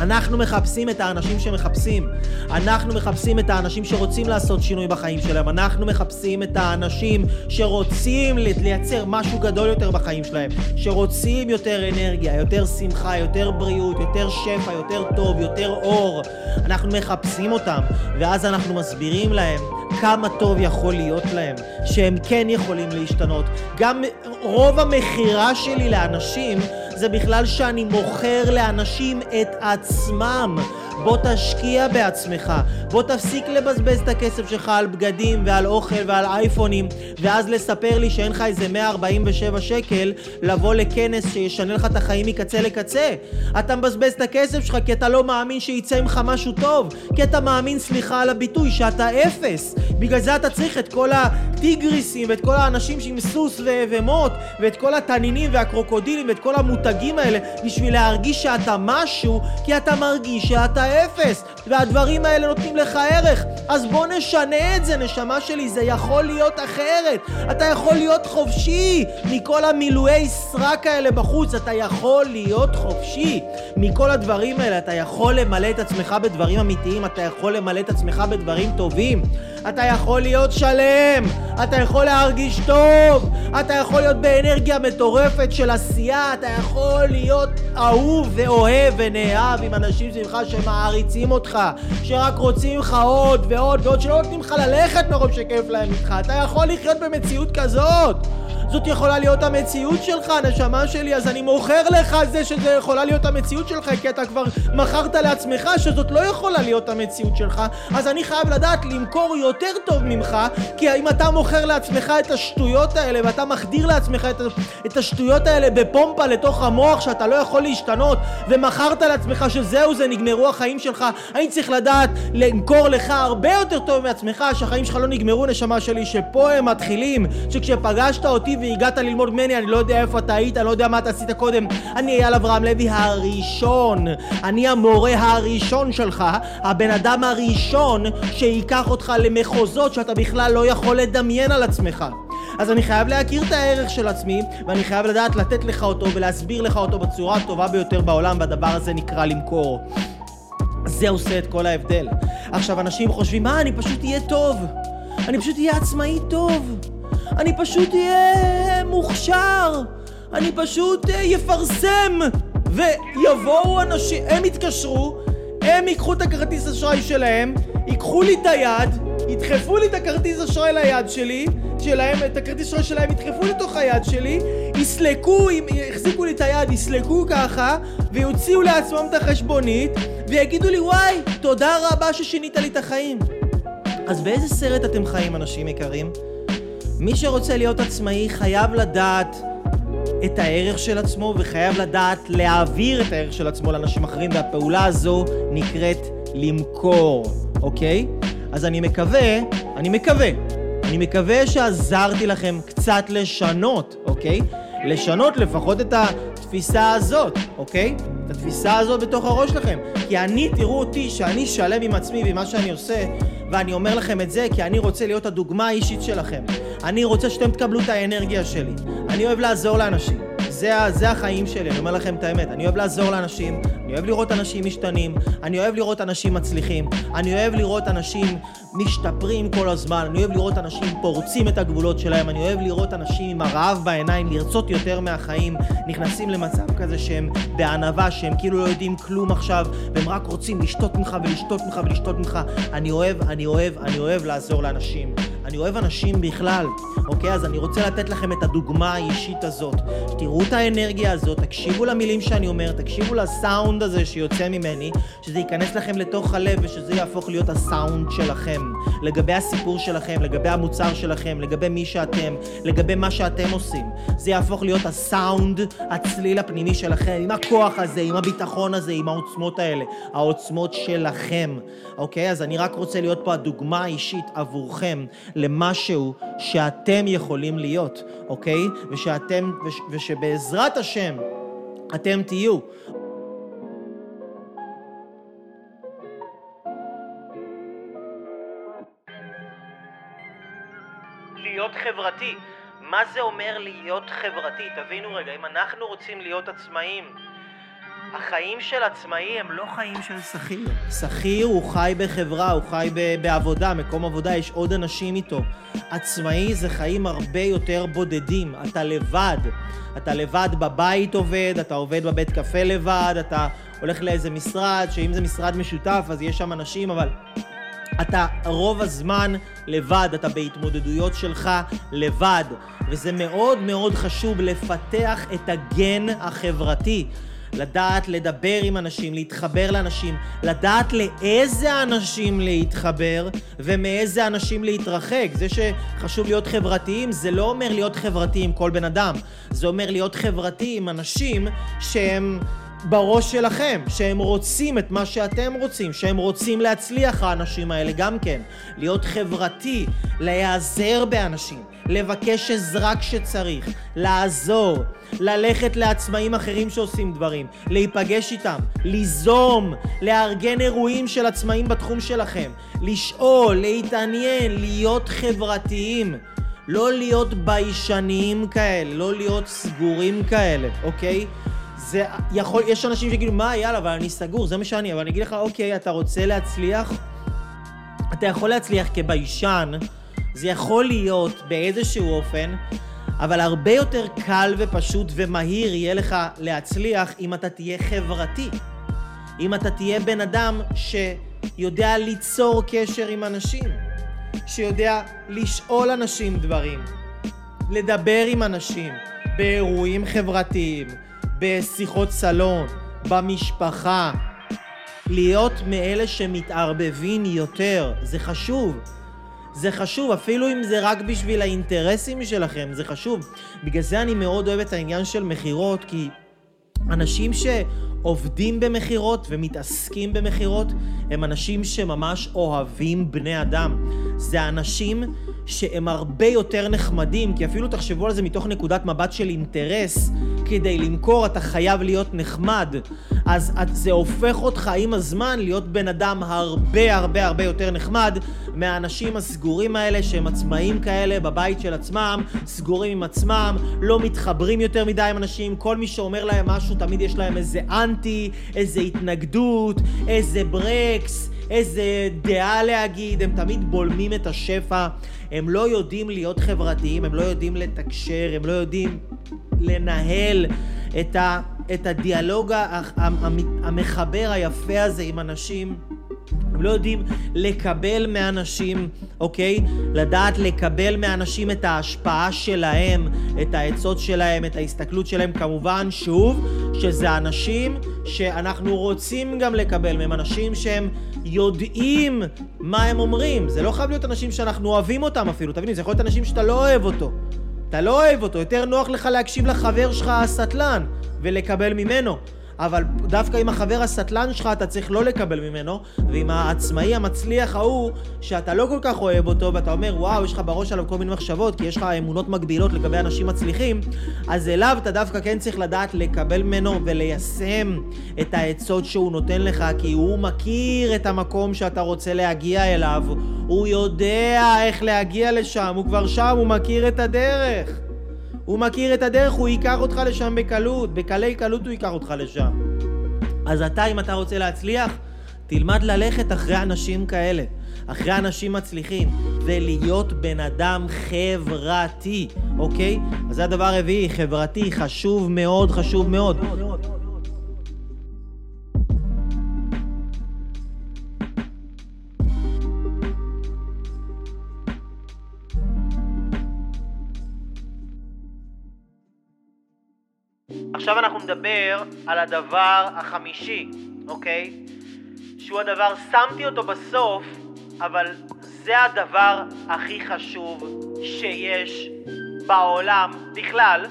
אנחנו מחפשים את האנשים שמחפשים. אנחנו מחפשים את האנשים שרוצים לעשות שינוי בחיים שלהם. אנחנו מחפשים את האנשים שרוצים לייצר משהו גדול יותר בחיים שלהם. שרוצים יותר אנרגיה, יותר שמחה, יותר בריאות, יותר שפע, יותר טוב, יותר אור. אנחנו מחפשים אותם, ואז אנחנו מסבירים להם כמה טוב יכול להיות להם, שהם כן יכולים להשתנות. גם רוב המכירה שלי לאנשים זה בכלל שאני מוכר לאנשים את עצמם. בוא תשקיע בעצמך, בוא תפסיק לבזבז את הכסף שלך על בגדים ועל אוכל ועל אייפונים ואז לספר לי שאין לך איזה 147 שקל לבוא לכנס שישנה לך את החיים מקצה לקצה. אתה מבזבז את הכסף שלך כי אתה לא מאמין שיצא ממך משהו טוב, כי אתה מאמין, סליחה על הביטוי, שאתה אפס. בגלל זה אתה צריך את כל הטיגריסים ואת כל האנשים שעם סוס ומוט ואת כל התנינים והקרוקודילים ואת כל המותגים האלה בשביל להרגיש שאתה משהו כי אתה מרגיש שאתה אפס, והדברים האלה נותנים לך ערך. אז בוא נשנה את זה, נשמה שלי, זה יכול להיות אחרת. אתה יכול להיות חופשי מכל המילואי סרק האלה בחוץ, אתה יכול להיות חופשי מכל הדברים האלה. אתה יכול למלא את עצמך בדברים אמיתיים, אתה יכול למלא את עצמך בדברים טובים. אתה יכול להיות שלם, אתה יכול להרגיש טוב, אתה יכול להיות באנרגיה מטורפת של עשייה, אתה יכול להיות אהוב ואוהב ונאהב עם אנשים סביבך שמעריצים אותך, שרק רוצים לך עוד ועוד ועוד, שלא נותנים לך ללכת מרוב שכיף להם איתך, אתה יכול לחיות במציאות כזאת. זאת יכולה להיות המציאות שלך, נשמה שלי, אז אני מוכר לך זה שזה יכולה להיות המציאות שלך, כי אתה כבר מכרת לעצמך שזאת לא יכולה להיות המציאות שלך, אז אני חייב לדעת למכור יותר טוב ממך, כי אם אתה מוכר לעצמך את השטויות האלה, ואתה מחדיר לעצמך את, את השטויות האלה בפומפה לתוך המוח, שאתה לא יכול להשתנות, ומכרת לעצמך שזהו זה, נגמרו החיים שלך, אני צריך לדעת למכור לך הרבה יותר טוב מעצמך, שהחיים שלך לא נגמרו, נשמה שלי, שפה הם מתחילים, שכשפגשת אותי והגעת ללמוד ממני, אני לא יודע איפה אתה היית, אני לא יודע מה אתה עשית קודם. אני אייל אברהם לוי הראשון. אני המורה הראשון שלך, הבן אדם הראשון שייקח אותך למחוזות שאתה בכלל לא יכול לדמיין על עצמך. אז אני חייב להכיר את הערך של עצמי, ואני חייב לדעת לתת לך אותו ולהסביר לך אותו בצורה הטובה ביותר בעולם, והדבר הזה נקרא למכור. זה עושה את כל ההבדל. עכשיו, אנשים חושבים, מה, אני פשוט אהיה טוב. אני פשוט אהיה עצמאי טוב. אני פשוט אהיה מוכשר, אני פשוט יפרסם, ויבואו אנשים, הם יתקשרו, הם ייקחו את הכרטיס אשראי שלהם, ייקחו לי את היד, ידחפו לי את הכרטיס אשראי ליד שלי, שלהם, את הכרטיס אשראי שלהם ידחפו לתוך היד שלי, יסלקו, יחזיקו לי את היד, יסלקו ככה, ויוציאו לעצמם את החשבונית, ויגידו לי וואי, תודה רבה ששינית לי את החיים. אז באיזה סרט אתם חיים, אנשים יקרים? מי שרוצה להיות עצמאי חייב לדעת את הערך של עצמו וחייב לדעת להעביר את הערך של עצמו לאנשים אחרים והפעולה הזו נקראת למכור, אוקיי? אז אני מקווה, אני מקווה, אני מקווה שעזרתי לכם קצת לשנות, אוקיי? לשנות לפחות את התפיסה הזאת, אוקיי? את התפיסה הזאת בתוך הראש שלכם. כי אני, תראו אותי, שאני שלם עם עצמי ועם מה שאני עושה, ואני אומר לכם את זה כי אני רוצה להיות הדוגמה האישית שלכם. אני רוצה שאתם תקבלו את האנרגיה שלי. אני אוהב לעזור לאנשים. זה, זה החיים שלי, אני אומר לכם את האמת. אני אוהב לעזור לאנשים, אני אוהב לראות אנשים משתנים, אני אוהב לראות אנשים מצליחים, אני אוהב לראות אנשים משתפרים כל הזמן, אני אוהב לראות אנשים פורצים את הגבולות שלהם, אני אוהב לראות אנשים עם הרעב בעיניים, לרצות יותר מהחיים, נכנסים למצב כזה שהם בענווה, שהם כאילו לא יודעים כלום עכשיו, והם רק רוצים לשתות ממך ולשתות ממך ולשתות ממך. אני אוהב, אני אוהב, אני אוהב לעזור לאנשים. אני אוהב אנשים בכלל, אוקיי? אז אני רוצה לתת לכם את הדוגמה האישית הזאת. תראו את האנרגיה הזאת, תקשיבו למילים שאני אומר, תקשיבו לסאונד הזה שיוצא ממני, שזה ייכנס לכם לתוך הלב ושזה יהפוך להיות הסאונד שלכם. לגבי הסיפור שלכם, לגבי המוצר שלכם, לגבי מי שאתם, לגבי מה שאתם עושים. זה יהפוך להיות הסאונד, הצליל הפנימי שלכם, עם הכוח הזה, עם הביטחון הזה, עם העוצמות האלה. העוצמות שלכם, אוקיי? אז אני רק רוצה להיות פה הדוגמה האישית עבורכם למשהו שאתם יכולים להיות, אוקיי? ושאתם, וש, ושבעזרת השם אתם תהיו. להיות חברתי. מה זה אומר להיות חברתי? תבינו רגע, אם אנחנו רוצים להיות עצמאים, החיים של עצמאי הם לא חיים של שכיר. שכיר הוא חי בחברה, הוא חי בעבודה, מקום עבודה, יש עוד אנשים איתו. עצמאי זה חיים הרבה יותר בודדים, אתה לבד. אתה לבד בבית עובד, אתה עובד בבית קפה לבד, אתה הולך לאיזה משרד, שאם זה משרד משותף אז יש שם אנשים, אבל אתה רוב הזמן לבד, אתה בהתמודדויות שלך לבד, וזה מאוד מאוד חשוב לפתח את הגן החברתי. לדעת לדבר עם אנשים, להתחבר לאנשים, לדעת לאיזה אנשים להתחבר ומאיזה אנשים להתרחק. זה שחשוב להיות חברתיים, זה לא אומר להיות חברתי עם כל בן אדם, זה אומר להיות חברתי עם אנשים שהם... בראש שלכם, שהם רוצים את מה שאתם רוצים, שהם רוצים להצליח האנשים האלה גם כן, להיות חברתי, להיעזר באנשים, לבקש עזרה כשצריך, לעזור, ללכת לעצמאים אחרים שעושים דברים, להיפגש איתם, ליזום, לארגן אירועים של עצמאים בתחום שלכם, לשאול, להתעניין, להיות חברתיים. לא להיות ביישניים כאלה, לא להיות סגורים כאלה, אוקיי? זה יכול, יש אנשים שיגידו, מה, יאללה, אבל אני סגור, זה מה שאני, אבל אני אגיד לך, אוקיי, אתה רוצה להצליח? אתה יכול להצליח כביישן, זה יכול להיות באיזשהו אופן, אבל הרבה יותר קל ופשוט ומהיר יהיה לך להצליח אם אתה תהיה חברתי. אם אתה תהיה בן אדם שיודע ליצור קשר עם אנשים, שיודע לשאול אנשים דברים, לדבר עם אנשים באירועים חברתיים, בשיחות סלון, במשפחה. להיות מאלה שמתערבבים יותר, זה חשוב. זה חשוב, אפילו אם זה רק בשביל האינטרסים שלכם, זה חשוב. בגלל זה אני מאוד אוהב את העניין של מכירות, כי אנשים שעובדים במכירות ומתעסקים במכירות, הם אנשים שממש אוהבים בני אדם. זה אנשים שהם הרבה יותר נחמדים, כי אפילו תחשבו על זה מתוך נקודת מבט של אינטרס, כדי למכור אתה חייב להיות נחמד. אז זה הופך אותך עם הזמן להיות בן אדם הרבה הרבה הרבה יותר נחמד מהאנשים הסגורים האלה שהם עצמאים כאלה בבית של עצמם, סגורים עם עצמם, לא מתחברים יותר מדי עם אנשים, כל מי שאומר להם משהו תמיד יש להם איזה אנטי, איזה התנגדות, איזה ברקס. איזה דעה להגיד, הם תמיד בולמים את השפע, הם לא יודעים להיות חברתיים, הם לא יודעים לתקשר, הם לא יודעים לנהל את, ה, את הדיאלוג המחבר היפה הזה עם אנשים. הם לא יודעים לקבל מאנשים, אוקיי? לדעת לקבל מאנשים את ההשפעה שלהם, את העצות שלהם, את ההסתכלות שלהם. כמובן, שוב, שזה אנשים שאנחנו רוצים גם לקבל מהם, אנשים שהם יודעים מה הם אומרים. זה לא חייב להיות אנשים שאנחנו אוהבים אותם אפילו, תביני, זה יכול להיות אנשים שאתה לא אוהב אותו. אתה לא אוהב אותו, יותר נוח לך להקשיב לחבר שלך הסטלן ולקבל ממנו. אבל דווקא עם החבר הסטלן שלך אתה צריך לא לקבל ממנו, ועם העצמאי המצליח ההוא, שאתה לא כל כך אוהב אותו, ואתה אומר, וואו, יש לך בראש עליו כל מיני מחשבות, כי יש לך אמונות מגבילות לגבי אנשים מצליחים, אז אליו אתה דווקא כן צריך לדעת לקבל ממנו וליישם את העצות שהוא נותן לך, כי הוא מכיר את המקום שאתה רוצה להגיע אליו, הוא יודע איך להגיע לשם, הוא כבר שם, הוא מכיר את הדרך. הוא מכיר את הדרך, הוא ייקח אותך לשם בקלות, בקלי קלות הוא ייקח אותך לשם. אז אתה, אם אתה רוצה להצליח, תלמד ללכת אחרי אנשים כאלה, אחרי אנשים מצליחים, ולהיות בן אדם חברתי, אוקיי? אז זה הדבר הרביעי, חברתי, חשוב מאוד, חשוב מאוד. עכשיו אנחנו נדבר על הדבר החמישי, אוקיי? שהוא הדבר, שמתי אותו בסוף, אבל זה הדבר הכי חשוב שיש בעולם בכלל,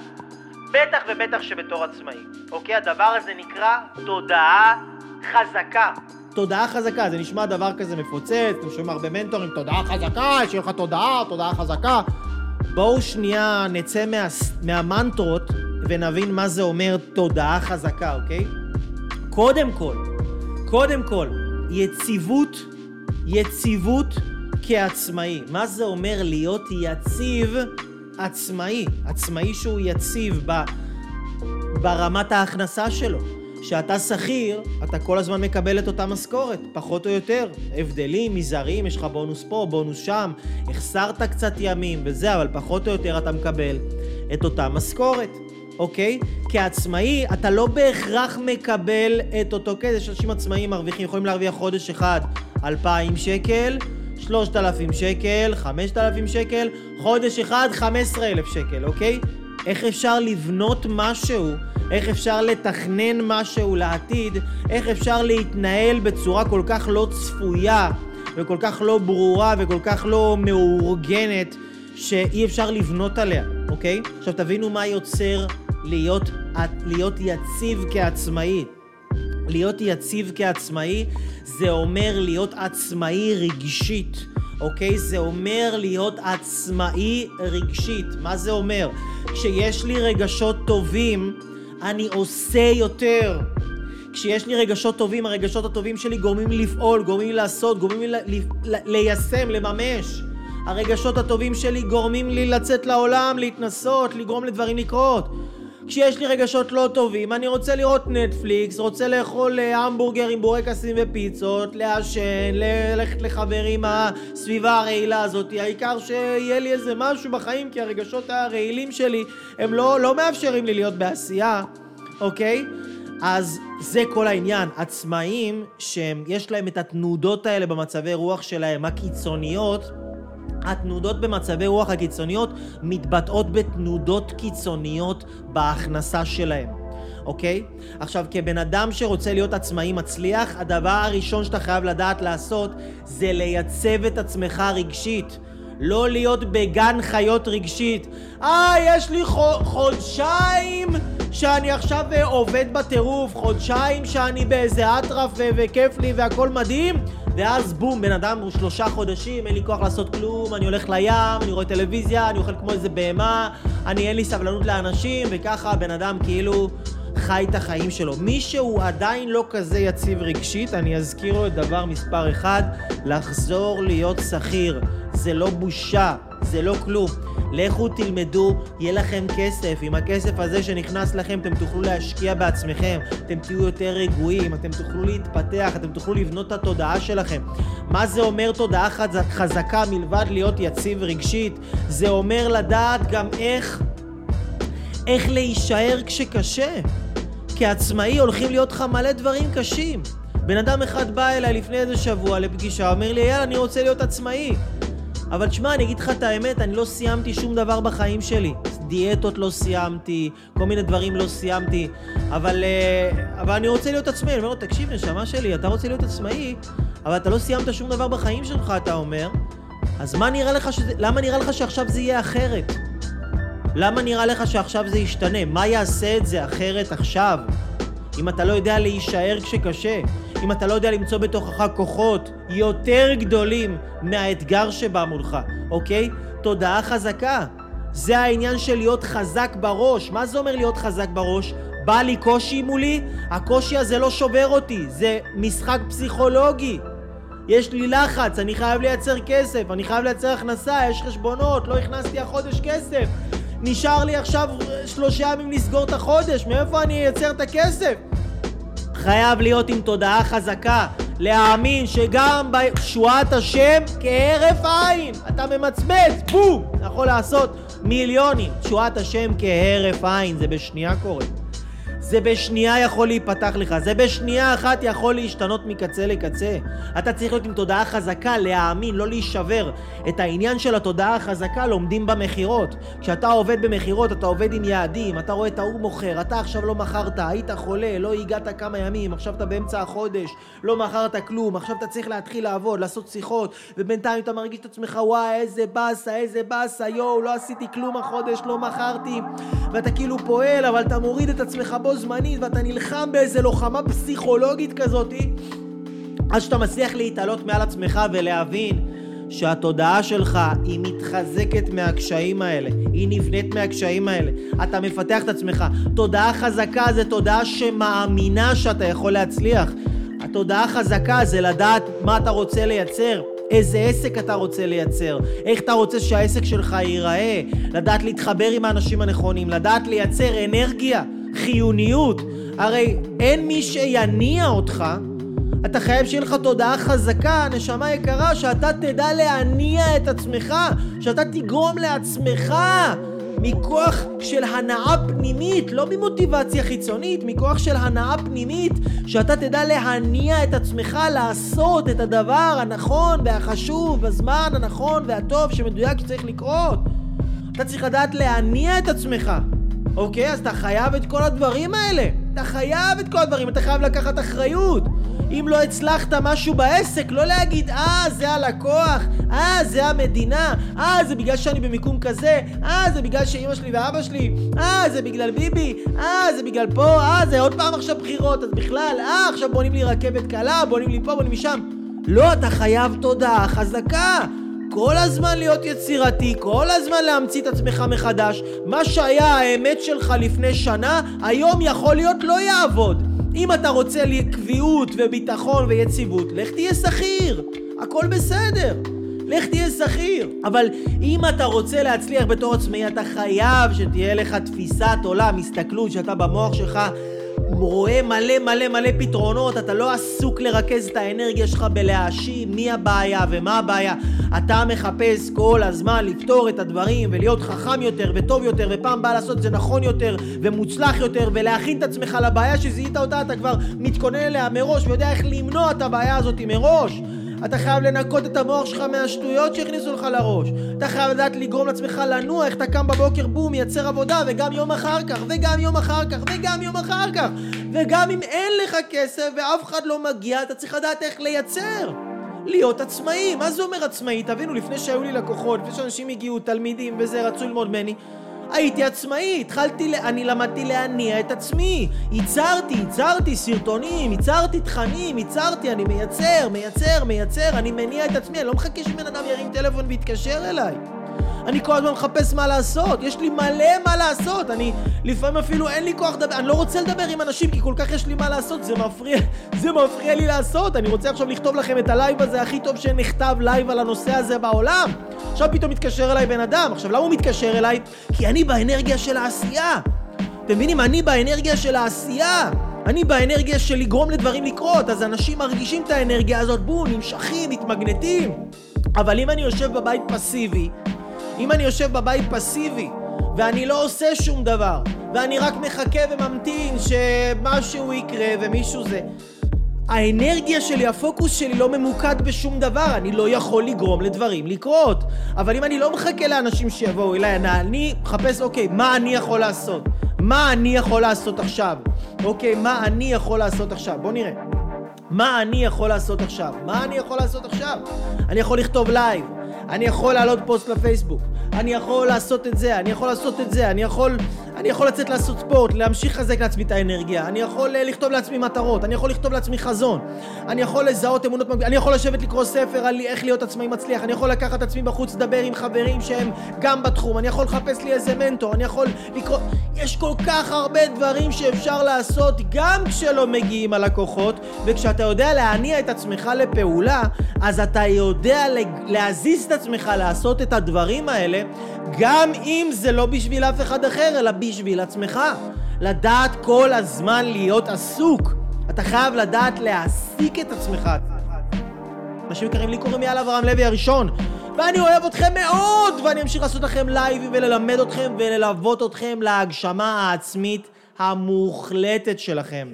בטח ובטח שבתור עצמאי, אוקיי? הדבר הזה נקרא תודעה חזקה. תודעה חזקה, זה נשמע דבר כזה מפוצץ, אתם שומעים הרבה מנטורים, תודעה חזקה, שיהיה לך תודעה, תודעה חזקה. בואו שנייה נצא מה, מהמנטרות ונבין מה זה אומר תודעה חזקה, אוקיי? קודם כל, קודם כל, יציבות, יציבות כעצמאי. מה זה אומר להיות יציב עצמאי? עצמאי שהוא יציב ב, ברמת ההכנסה שלו. כשאתה שכיר, אתה כל הזמן מקבל את אותה משכורת, פחות או יותר. הבדלים, מזעריים, יש לך בונוס פה, בונוס שם, החסרת קצת ימים וזה, אבל פחות או יותר אתה מקבל את אותה משכורת. אוקיי? כעצמאי, אתה לא בהכרח מקבל את אותו כסף. יש אנשים עצמאיים מרוויחים, יכולים להרוויח חודש אחד 2,000 שקל, 3,000 שקל, 5,000 שקל, חודש אחד 15,000 שקל, אוקיי? איך אפשר לבנות משהו, איך אפשר לתכנן משהו לעתיד, איך אפשר להתנהל בצורה כל כך לא צפויה וכל כך לא ברורה וכל כך לא מאורגנת שאי אפשר לבנות עליה, אוקיי? עכשיו תבינו מה יוצר להיות, להיות יציב כעצמאי. להיות יציב כעצמאי זה אומר להיות עצמאי רגשית, אוקיי? זה אומר להיות עצמאי רגשית. מה זה אומר? כשיש לי רגשות טובים, אני עושה יותר. כשיש לי רגשות טובים, הרגשות הטובים שלי גורמים לי לפעול, גורמים לי לעשות, גורמים לי ליישם, לממש. הרגשות הטובים שלי גורמים לי לצאת לעולם, להתנסות, לגרום לדברים לקרות. כשיש לי רגשות לא טובים, אני רוצה לראות נטפליקס, רוצה לאכול אה, המבורגר עם בורקסים ופיצות, לעשן, ללכת לחברים הסביבה הרעילה הזאת, העיקר שיהיה לי איזה משהו בחיים, כי הרגשות הרעילים שלי הם לא, לא מאפשרים לי להיות בעשייה, אוקיי? אז זה כל העניין. עצמאים שיש להם את התנודות האלה במצבי רוח שלהם, הקיצוניות, התנודות במצבי רוח הקיצוניות מתבטאות בתנודות קיצוניות בהכנסה שלהם, אוקיי? עכשיו, כבן אדם שרוצה להיות עצמאי מצליח, הדבר הראשון שאתה חייב לדעת לעשות זה לייצב את עצמך רגשית. לא להיות בגן חיות רגשית. אה, יש לי חודשיים שאני עכשיו אה, עובד בטירוף, חודשיים שאני באיזה אטרף וכיף לי והכל מדהים, ואז בום, בן אדם הוא שלושה חודשים, אין לי כוח לעשות כלום, אני הולך לים, אני רואה טלוויזיה, אני אוכל כמו איזה בהמה, אני אין לי סבלנות לאנשים, וככה הבן אדם כאילו חי את החיים שלו. מי שהוא עדיין לא כזה יציב רגשית, אני אזכיר לו את דבר מספר אחד, לחזור להיות שכיר. זה לא בושה, זה לא כלום. לכו תלמדו, יהיה לכם כסף. עם הכסף הזה שנכנס לכם, אתם תוכלו להשקיע בעצמכם, אתם תהיו יותר רגועים, אתם תוכלו להתפתח, אתם תוכלו לבנות את התודעה שלכם. מה זה אומר תודעה חזקה מלבד להיות יציב רגשית? זה אומר לדעת גם איך, איך להישאר כשקשה. כעצמאי הולכים להיות לך מלא דברים קשים. בן אדם אחד בא אליי לפני איזה שבוע לפגישה, אומר לי, יאללה, אני רוצה להיות עצמאי. אבל תשמע, אני אגיד לך את האמת, אני לא סיימתי שום דבר בחיים שלי. דיאטות לא סיימתי, כל מיני דברים לא סיימתי, אבל, uh, אבל אני רוצה להיות עצמאי. אני אומר לו, תקשיב, נשמה שלי, אתה רוצה להיות עצמאי, אבל אתה לא סיימת שום דבר בחיים שלך, אתה אומר, אז מה נראה לך שזה, למה נראה לך שעכשיו זה יהיה אחרת? למה נראה לך שעכשיו זה ישתנה? מה יעשה את זה אחרת עכשיו? אם אתה לא יודע להישאר כשקשה, אם אתה לא יודע למצוא בתוכך כוחות יותר גדולים מהאתגר שבא מולך, אוקיי? תודעה חזקה. זה העניין של להיות חזק בראש. מה זה אומר להיות חזק בראש? בא לי קושי מולי, הקושי הזה לא שובר אותי, זה משחק פסיכולוגי. יש לי לחץ, אני חייב לייצר כסף, אני חייב לייצר הכנסה, יש חשבונות, לא הכנסתי החודש כסף. נשאר לי עכשיו שלושה ימים לסגור את החודש, מאיפה אני אייצר את הכסף? חייב להיות עם תודעה חזקה, להאמין שגם בישועת השם כהרף עין. אתה ממצמץ, בום! אתה יכול לעשות מיליונים. תשועת השם כהרף עין, זה בשנייה קורה. זה בשנייה יכול להיפתח לך, זה בשנייה אחת יכול להשתנות מקצה לקצה. אתה צריך להיות עם תודעה חזקה, להאמין, לא להישבר. את העניין של התודעה החזקה לומדים במכירות. כשאתה עובד במכירות, אתה עובד עם יעדים, אתה רואה את ההוא מוכר, אתה עכשיו לא מכרת, היית חולה, לא הגעת כמה ימים, עכשיו אתה באמצע החודש, לא מכרת כלום, עכשיו אתה צריך להתחיל לעבוד, לעשות שיחות, ובינתיים אתה מרגיש את עצמך, וואי, איזה באסה, איזה באסה, יואו, לא עשיתי כלום החודש, לא מכרתי, ואתה כאילו פועל, אבל אתה מוריד את עצמך בו זמנית ואתה נלחם באיזה לוחמה פסיכולוגית כזאתי עד שאתה מצליח להתעלות מעל עצמך ולהבין שהתודעה שלך היא מתחזקת מהקשיים האלה, היא נבנית מהקשיים האלה. אתה מפתח את עצמך. תודעה חזקה זה תודעה שמאמינה שאתה יכול להצליח. התודעה חזקה זה לדעת מה אתה רוצה לייצר. איזה עסק אתה רוצה לייצר, איך אתה רוצה שהעסק שלך ייראה, לדעת להתחבר עם האנשים הנכונים, לדעת לייצר אנרגיה, חיוניות. הרי אין מי שיניע אותך, אתה חייב שיהיה לך תודעה חזקה, נשמה יקרה, שאתה תדע להניע את עצמך, שאתה תגרום לעצמך מכוח של הנאה פנימית, לא ממוטיבציה חיצונית, מכוח של הנאה פנימית, שאתה תדע להניע את עצמך לעשות את הדבר הנכון והחשוב בזמן הנכון והטוב שמדויק שצריך לקרות. אתה צריך לדעת להניע את עצמך. אוקיי? אז אתה חייב את כל הדברים האלה. אתה חייב את כל הדברים, אתה חייב לקחת אחריות. אם לא הצלחת משהו בעסק, לא להגיד, אה, זה הלקוח, אה, זה המדינה, אה, זה בגלל שאני במיקום כזה, אה, זה בגלל שאימא שלי ואבא שלי, אה, זה בגלל ביבי, אה, זה בגלל פה, אה, זה עוד פעם עכשיו בחירות, אז בכלל, אה, עכשיו בונים לי רכבת קלה, בונים לי פה, בונים לי שם. לא, אתה חייב תודעה חזקה. כל הזמן להיות יצירתי, כל הזמן להמציא את עצמך מחדש. מה שהיה האמת שלך לפני שנה, היום יכול להיות לא יעבוד. אם אתה רוצה קביעות וביטחון ויציבות, לך תהיה שכיר. הכל בסדר. לך תהיה שכיר. אבל אם אתה רוצה להצליח בתור עצמאי, אתה חייב שתהיה לך תפיסת עולם, הסתכלות, שאתה במוח שלך רואה מלא מלא מלא פתרונות, אתה לא עסוק לרכז את האנרגיה שלך בלהאשים מי הבעיה ומה הבעיה. אתה מחפש כל הזמן לפתור את הדברים ולהיות חכם יותר וטוב יותר ופעם באה לעשות את זה נכון יותר ומוצלח יותר ולהכין את עצמך לבעיה שזיהית אותה, אתה כבר מתכונן אליה מראש ויודע איך למנוע את הבעיה הזאת מראש. אתה חייב לנקות את המוח שלך מהשטויות שהכניסו לך לראש. אתה חייב לדעת לגרום לעצמך איך אתה קם בבוקר, בום, מייצר עבודה, וגם יום אחר כך, וגם יום אחר כך, וגם יום אחר כך. וגם אם אין לך כסף ואף אחד לא מגיע, אתה צריך לדעת איך לייצר. להיות עצמאי. מה זה אומר עצמאי? תבינו, לפני שהיו לי לקוחות, לפני שאנשים הגיעו, תלמידים וזה, רצו ללמוד ממני, הייתי עצמאי, התחלתי, אני למדתי להניע את עצמי. ייצרתי, ייצרתי סרטונים, ייצרתי תכנים, ייצרתי, אני מייצר, מייצר, מייצר, אני מניע את עצמי, אני לא מחכה שבן אדם ירים טלפון ויתקשר אליי. אני כל הזמן מחפש מה לעשות, יש לי מלא מה לעשות, אני לפעמים אפילו אין לי כוח לדבר, אני לא רוצה לדבר עם אנשים כי כל כך יש לי מה לעשות, זה מפריע, זה מפריע לי לעשות, אני רוצה עכשיו לכתוב לכם את הלייב הזה הכי טוב שנכתב לייב על הנושא הזה בעולם. עכשיו פתאום מתקשר אליי בן אדם, עכשיו למה הוא מתקשר אליי? כי אני באנרגיה של העשייה. אתם מבינים? אני באנרגיה של העשייה. אני באנרגיה של לגרום לדברים לקרות, אז אנשים מרגישים את האנרגיה הזאת, בום, נמשכים, מתמגנטים. אבל אם אני יושב בבית פסיבי, אם אני יושב בבית פסיבי ואני לא עושה שום דבר ואני רק מחכה וממתין שמשהו יקרה ומישהו זה האנרגיה שלי, הפוקוס שלי לא ממוקד בשום דבר, אני לא יכול לגרום לדברים לקרות. אבל אם אני לא מחכה לאנשים שיבואו אליי, אני מחפש, אוקיי, מה אני יכול לעשות? מה אני יכול לעשות עכשיו? אוקיי, מה אני יכול לעשות עכשיו? בואו נראה. מה אני יכול לעשות עכשיו? מה אני יכול לעשות עכשיו? אני יכול לכתוב לייב, אני יכול להעלות פוסט לפייסבוק, אני יכול לעשות את זה, אני יכול לעשות את זה, אני יכול, אני יכול לצאת לעשות ספורט, להמשיך לחזק לעצמי את האנרגיה, אני יכול אה, לכתוב לעצמי מטרות, אני יכול לכתוב לעצמי חזון, אני יכול לזהות אמונות, אני יכול לשבת לקרוא ספר על איך להיות עצמאי מצליח, אני יכול לקחת עצמי בחוץ, לדבר עם חברים שהם גם בתחום, אני יכול לחפש לי איזה מנטור, אני יכול לקרוא... יש כל כך הרבה דברים שאפשר לעשות גם כשלא מגיעים הלקוחות, וכשאתה יודע להניע את עצמך לפעולה, אז אתה יודע להזיז את עצמך לעשות את הדברים האלה, גם אם זה לא בשביל אף אחד אחר, אלא בשביל עצמך. לדעת כל הזמן להיות עסוק. אתה חייב לדעת להעסיק את עצמך. אנשים יקרים לי קוראים יאללה אברהם לוי הראשון ואני אוהב אתכם מאוד ואני אמשיך לעשות לכם לייבים וללמד אתכם וללוות אתכם להגשמה העצמית המוחלטת שלכם.